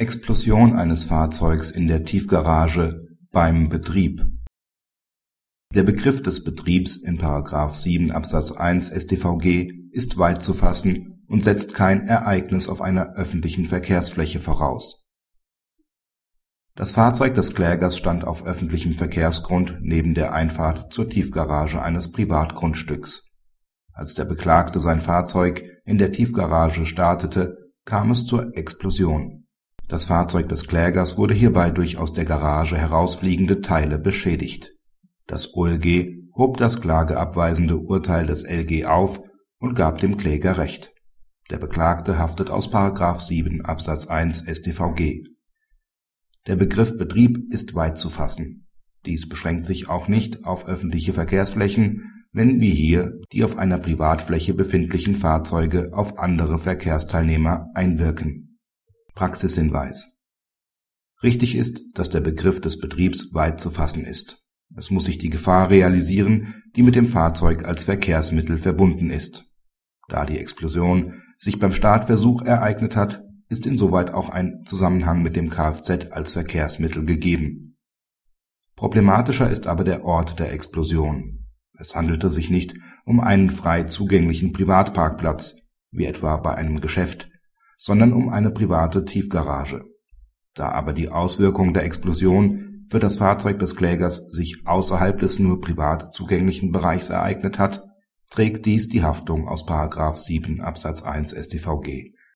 Explosion eines Fahrzeugs in der Tiefgarage beim Betrieb Der Begriff des Betriebs in § 7 Absatz 1 StVG ist weit zu fassen und setzt kein Ereignis auf einer öffentlichen Verkehrsfläche voraus. Das Fahrzeug des Klägers stand auf öffentlichem Verkehrsgrund neben der Einfahrt zur Tiefgarage eines Privatgrundstücks. Als der Beklagte sein Fahrzeug in der Tiefgarage startete, kam es zur Explosion das Fahrzeug des Klägers wurde hierbei durch aus der Garage herausfliegende Teile beschädigt. Das OLG hob das klageabweisende Urteil des LG auf und gab dem Kläger Recht. Der Beklagte haftet aus § 7 Absatz 1 StVG. Der Begriff Betrieb ist weit zu fassen. Dies beschränkt sich auch nicht auf öffentliche Verkehrsflächen, wenn wie hier die auf einer Privatfläche befindlichen Fahrzeuge auf andere Verkehrsteilnehmer einwirken Praxishinweis Richtig ist, dass der Begriff des Betriebs weit zu fassen ist. Es muss sich die Gefahr realisieren, die mit dem Fahrzeug als Verkehrsmittel verbunden ist. Da die Explosion sich beim Startversuch ereignet hat, ist insoweit auch ein Zusammenhang mit dem Kfz als Verkehrsmittel gegeben. Problematischer ist aber der Ort der Explosion. Es handelte sich nicht um einen frei zugänglichen Privatparkplatz, wie etwa bei einem Geschäft sondern um eine private Tiefgarage. Da aber die Auswirkung der Explosion für das Fahrzeug des Klägers sich außerhalb des nur privat zugänglichen Bereichs ereignet hat, trägt dies die Haftung aus § 7 Absatz 1 StVG